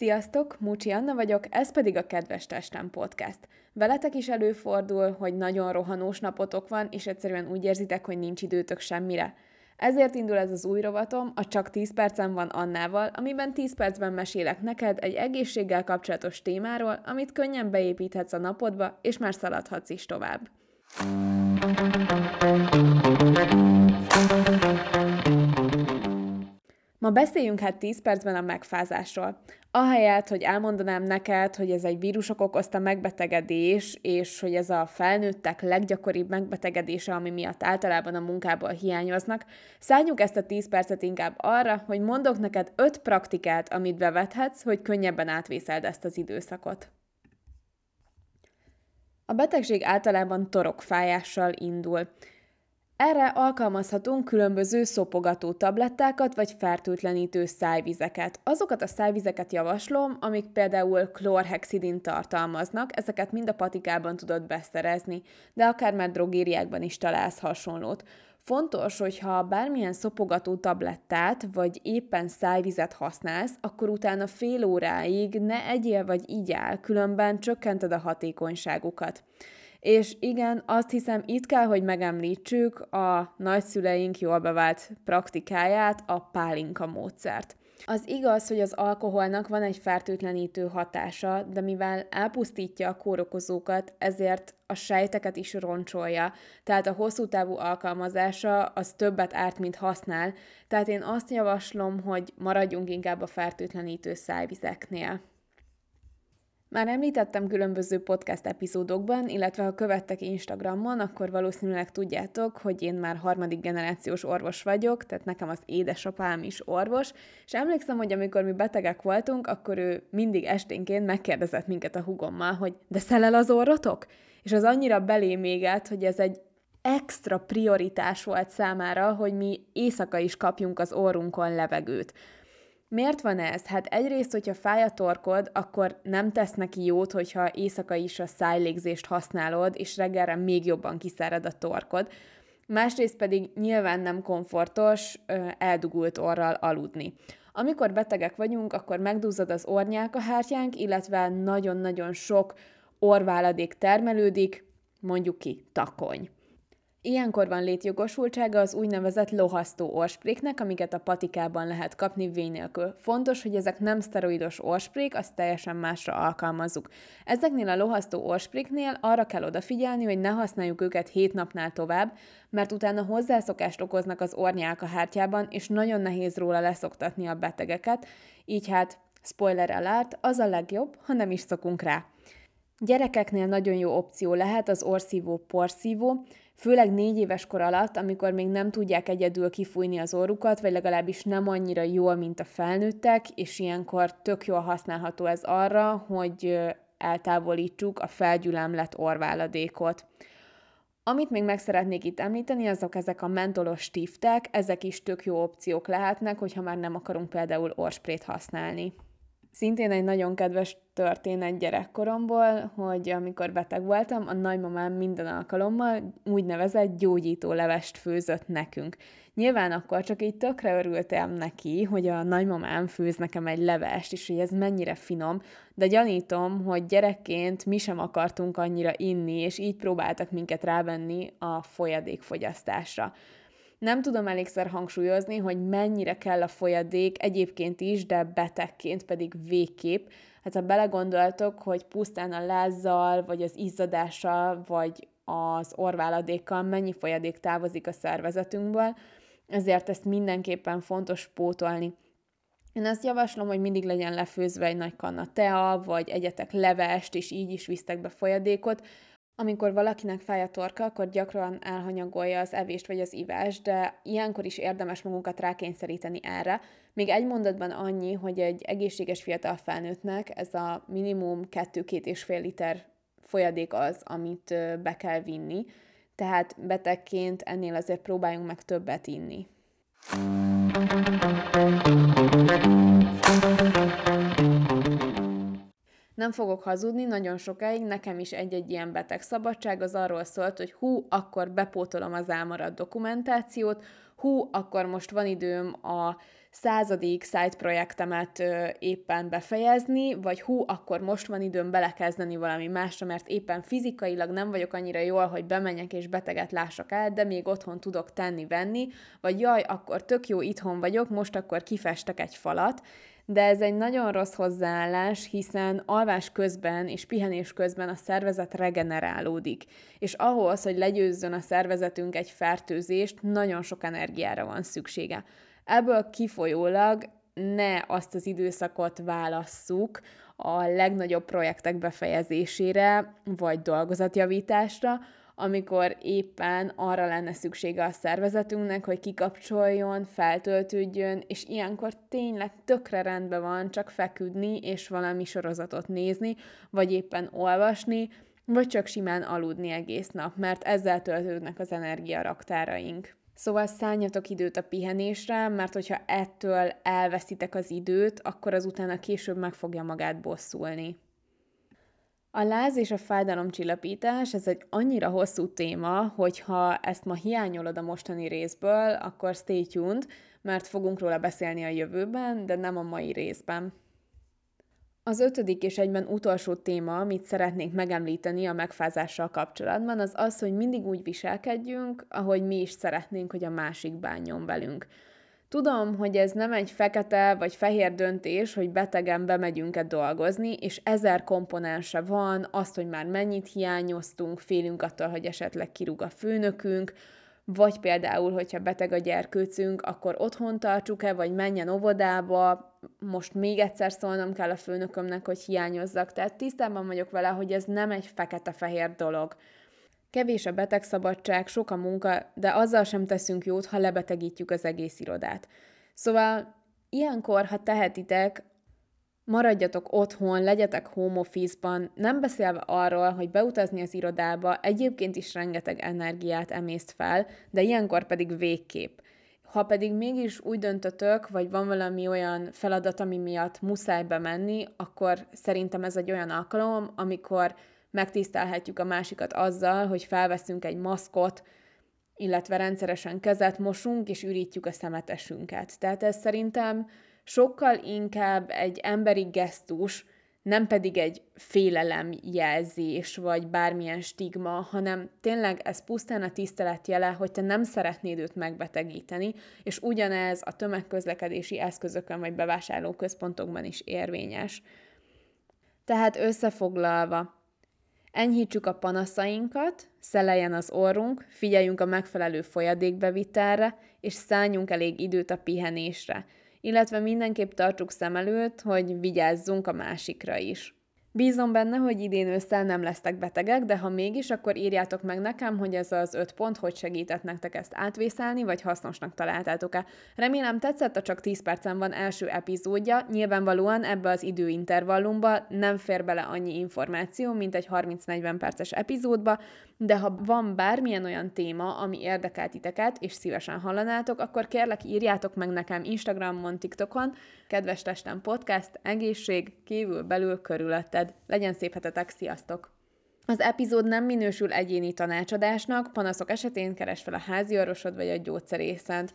Sziasztok, Múcsi Anna vagyok, ez pedig a Kedves Testem Podcast. Veletek is előfordul, hogy nagyon rohanós napotok van, és egyszerűen úgy érzitek, hogy nincs időtök semmire. Ezért indul ez az új rovatom, a Csak 10 percem van Annával, amiben 10 percben mesélek neked egy egészséggel kapcsolatos témáról, amit könnyen beépíthetsz a napodba, és már szaladhatsz is tovább. Ma beszéljünk hát 10 percben a megfázásról. Ahelyett, hogy elmondanám neked, hogy ez egy vírusok okozta megbetegedés, és hogy ez a felnőttek leggyakoribb megbetegedése, ami miatt általában a munkából hiányoznak, szálljunk ezt a 10 percet inkább arra, hogy mondok neked 5 praktikát, amit bevethetsz, hogy könnyebben átvészeld ezt az időszakot. A betegség általában torokfájással indul. Erre alkalmazhatunk különböző szopogató tablettákat vagy fertőtlenítő szájvizeket. Azokat a szájvizeket javaslom, amik például klorhexidin tartalmaznak, ezeket mind a patikában tudod beszerezni, de akár már drogériákban is találsz hasonlót. Fontos, hogyha bármilyen szopogató tablettát, vagy éppen szájvizet használsz, akkor utána fél óráig ne egyél vagy igyál, különben csökkented a hatékonyságukat. És igen, azt hiszem, itt kell, hogy megemlítsük a nagyszüleink jól bevált praktikáját, a pálinka módszert. Az igaz, hogy az alkoholnak van egy fertőtlenítő hatása, de mivel elpusztítja a kórokozókat, ezért a sejteket is roncsolja, tehát a hosszú távú alkalmazása az többet árt, mint használ, tehát én azt javaslom, hogy maradjunk inkább a fertőtlenítő szájvizeknél. Már említettem különböző podcast epizódokban, illetve ha követtek Instagramon, akkor valószínűleg tudjátok, hogy én már harmadik generációs orvos vagyok, tehát nekem az édesapám is orvos, és emlékszem, hogy amikor mi betegek voltunk, akkor ő mindig esténként megkérdezett minket a hugommal, hogy de szelel az orrotok? És az annyira belém égett, hogy ez egy extra prioritás volt számára, hogy mi éjszaka is kapjunk az orrunkon levegőt. Miért van ez? Hát egyrészt, hogyha fáj a torkod, akkor nem tesz neki jót, hogyha éjszaka is a szájlégzést használod, és reggelre még jobban kiszárad a torkod. Másrészt pedig nyilván nem komfortos eldugult orral aludni. Amikor betegek vagyunk, akkor megduzzad az ornyálkahártyánk, illetve nagyon-nagyon sok orváladék termelődik, mondjuk ki takony. Ilyenkor van létjogosultsága az úgynevezett lohasztó orspréknek, amiket a patikában lehet kapni vény nélkül. Fontos, hogy ezek nem szteroidos orsprék, azt teljesen másra alkalmazzuk. Ezeknél a lohasztó orspréknél arra kell odafigyelni, hogy ne használjuk őket hét napnál tovább, mert utána hozzászokást okoznak az ornyálkahártyában, és nagyon nehéz róla leszoktatni a betegeket, így hát spoiler alert, az a legjobb, ha nem is szokunk rá. Gyerekeknél nagyon jó opció lehet az orszívó porszívó, főleg négy éves kor alatt, amikor még nem tudják egyedül kifújni az orrukat, vagy legalábbis nem annyira jól, mint a felnőttek, és ilyenkor tök jól használható ez arra, hogy eltávolítsuk a felgyülemlett orváladékot. Amit még meg szeretnék itt említeni, azok ezek a mentolos stiftek, ezek is tök jó opciók lehetnek, hogyha már nem akarunk például orsprét használni. Szintén egy nagyon kedves történet gyerekkoromból, hogy amikor beteg voltam, a nagymamám minden alkalommal úgynevezett gyógyító levest főzött nekünk. Nyilván akkor csak így tökre örültem neki, hogy a nagymamám főz nekem egy levest, és hogy ez mennyire finom, de gyanítom, hogy gyerekként mi sem akartunk annyira inni, és így próbáltak minket rávenni a folyadékfogyasztásra. Nem tudom elégszer hangsúlyozni, hogy mennyire kell a folyadék egyébként is, de betegként pedig végképp. Hát ha belegondoltok, hogy pusztán a lázzal, vagy az izzadással, vagy az orváladékkal mennyi folyadék távozik a szervezetünkből, ezért ezt mindenképpen fontos pótolni. Én azt javaslom, hogy mindig legyen lefőzve egy nagy kanna tea, vagy egyetek levest, és így is visztek be folyadékot, amikor valakinek fáj a torka, akkor gyakran elhanyagolja az evést vagy az ivást, de ilyenkor is érdemes magunkat rákényszeríteni erre. Még egy mondatban annyi, hogy egy egészséges fiatal felnőttnek ez a minimum 2-2 és fél liter folyadék az, amit be kell vinni, tehát betegként ennél azért próbáljunk meg többet inni. Nem fogok hazudni, nagyon sokáig. Nekem is egy-egy ilyen beteg szabadság. Az arról szólt, hogy hú, akkor bepótolom az elmaradt dokumentációt, hú, akkor most van időm a századik side projektemet éppen befejezni, vagy hú, akkor most van időm belekezdeni valami másra, mert éppen fizikailag nem vagyok annyira jól, hogy bemenjek és beteget lássak el, de még otthon tudok tenni-venni, vagy jaj, akkor tök jó itthon vagyok, most akkor kifestek egy falat, de ez egy nagyon rossz hozzáállás, hiszen alvás közben és pihenés közben a szervezet regenerálódik, és ahhoz, hogy legyőzzön a szervezetünk egy fertőzést, nagyon sok energiára van szüksége. Ebből kifolyólag ne azt az időszakot válasszuk a legnagyobb projektek befejezésére, vagy dolgozatjavításra, amikor éppen arra lenne szüksége a szervezetünknek, hogy kikapcsoljon, feltöltődjön, és ilyenkor tényleg tökre rendben van csak feküdni és valami sorozatot nézni, vagy éppen olvasni, vagy csak simán aludni egész nap, mert ezzel töltődnek az energiaraktáraink. Szóval szálljatok időt a pihenésre, mert hogyha ettől elveszitek az időt, akkor az utána később meg fogja magát bosszulni. A láz és a fájdalomcsillapítás, ez egy annyira hosszú téma, hogy ha ezt ma hiányolod a mostani részből, akkor stay tuned, mert fogunk róla beszélni a jövőben, de nem a mai részben. Az ötödik és egyben utolsó téma, amit szeretnék megemlíteni a megfázással kapcsolatban, az az, hogy mindig úgy viselkedjünk, ahogy mi is szeretnénk, hogy a másik bánjon velünk. Tudom, hogy ez nem egy fekete vagy fehér döntés, hogy betegen bemegyünk-e dolgozni, és ezer komponense van, azt, hogy már mennyit hiányoztunk, félünk attól, hogy esetleg kirúg a főnökünk, vagy például, hogyha beteg a gyerkőcünk, akkor otthon tartsuk-e, vagy menjen óvodába, most még egyszer szólnom kell a főnökömnek, hogy hiányozzak. Tehát tisztában vagyok vele, hogy ez nem egy fekete-fehér dolog. Kevés a betegszabadság, sok a munka, de azzal sem teszünk jót, ha lebetegítjük az egész irodát. Szóval ilyenkor, ha tehetitek, maradjatok otthon, legyetek home office-ban, nem beszélve arról, hogy beutazni az irodába egyébként is rengeteg energiát emészt fel, de ilyenkor pedig végképp. Ha pedig mégis úgy döntötök, vagy van valami olyan feladat, ami miatt muszáj bemenni, akkor szerintem ez egy olyan alkalom, amikor megtisztelhetjük a másikat azzal, hogy felveszünk egy maszkot, illetve rendszeresen kezet mosunk, és ürítjük a szemetesünket. Tehát ez szerintem sokkal inkább egy emberi gesztus, nem pedig egy félelem jelzés, vagy bármilyen stigma, hanem tényleg ez pusztán a tisztelet jele, hogy te nem szeretnéd őt megbetegíteni, és ugyanez a tömegközlekedési eszközökön vagy bevásárlóközpontokban is érvényes. Tehát összefoglalva, Enyhítsük a panaszainkat, szeleljen az orrunk, figyeljünk a megfelelő folyadékbevitelre, és szálljunk elég időt a pihenésre, illetve mindenképp tartsuk szem előtt, hogy vigyázzunk a másikra is. Bízom benne, hogy idén ősszel nem lesztek betegek, de ha mégis, akkor írjátok meg nekem, hogy ez az öt pont hogy segített nektek ezt átvészelni, vagy hasznosnak találtátok-e. Remélem tetszett a csak 10 percen van első epizódja, nyilvánvalóan ebbe az időintervallumba nem fér bele annyi információ, mint egy 30-40 perces epizódba, de ha van bármilyen olyan téma, ami érdekel titeket, és szívesen hallanátok, akkor kérlek írjátok meg nekem Instagramon, TikTokon, kedves testem podcast, egészség, kívül, belül, körülötted. Legyen szép hetetek, sziasztok! Az epizód nem minősül egyéni tanácsadásnak, panaszok esetén keres fel a házi orvosod vagy a gyógyszerészent.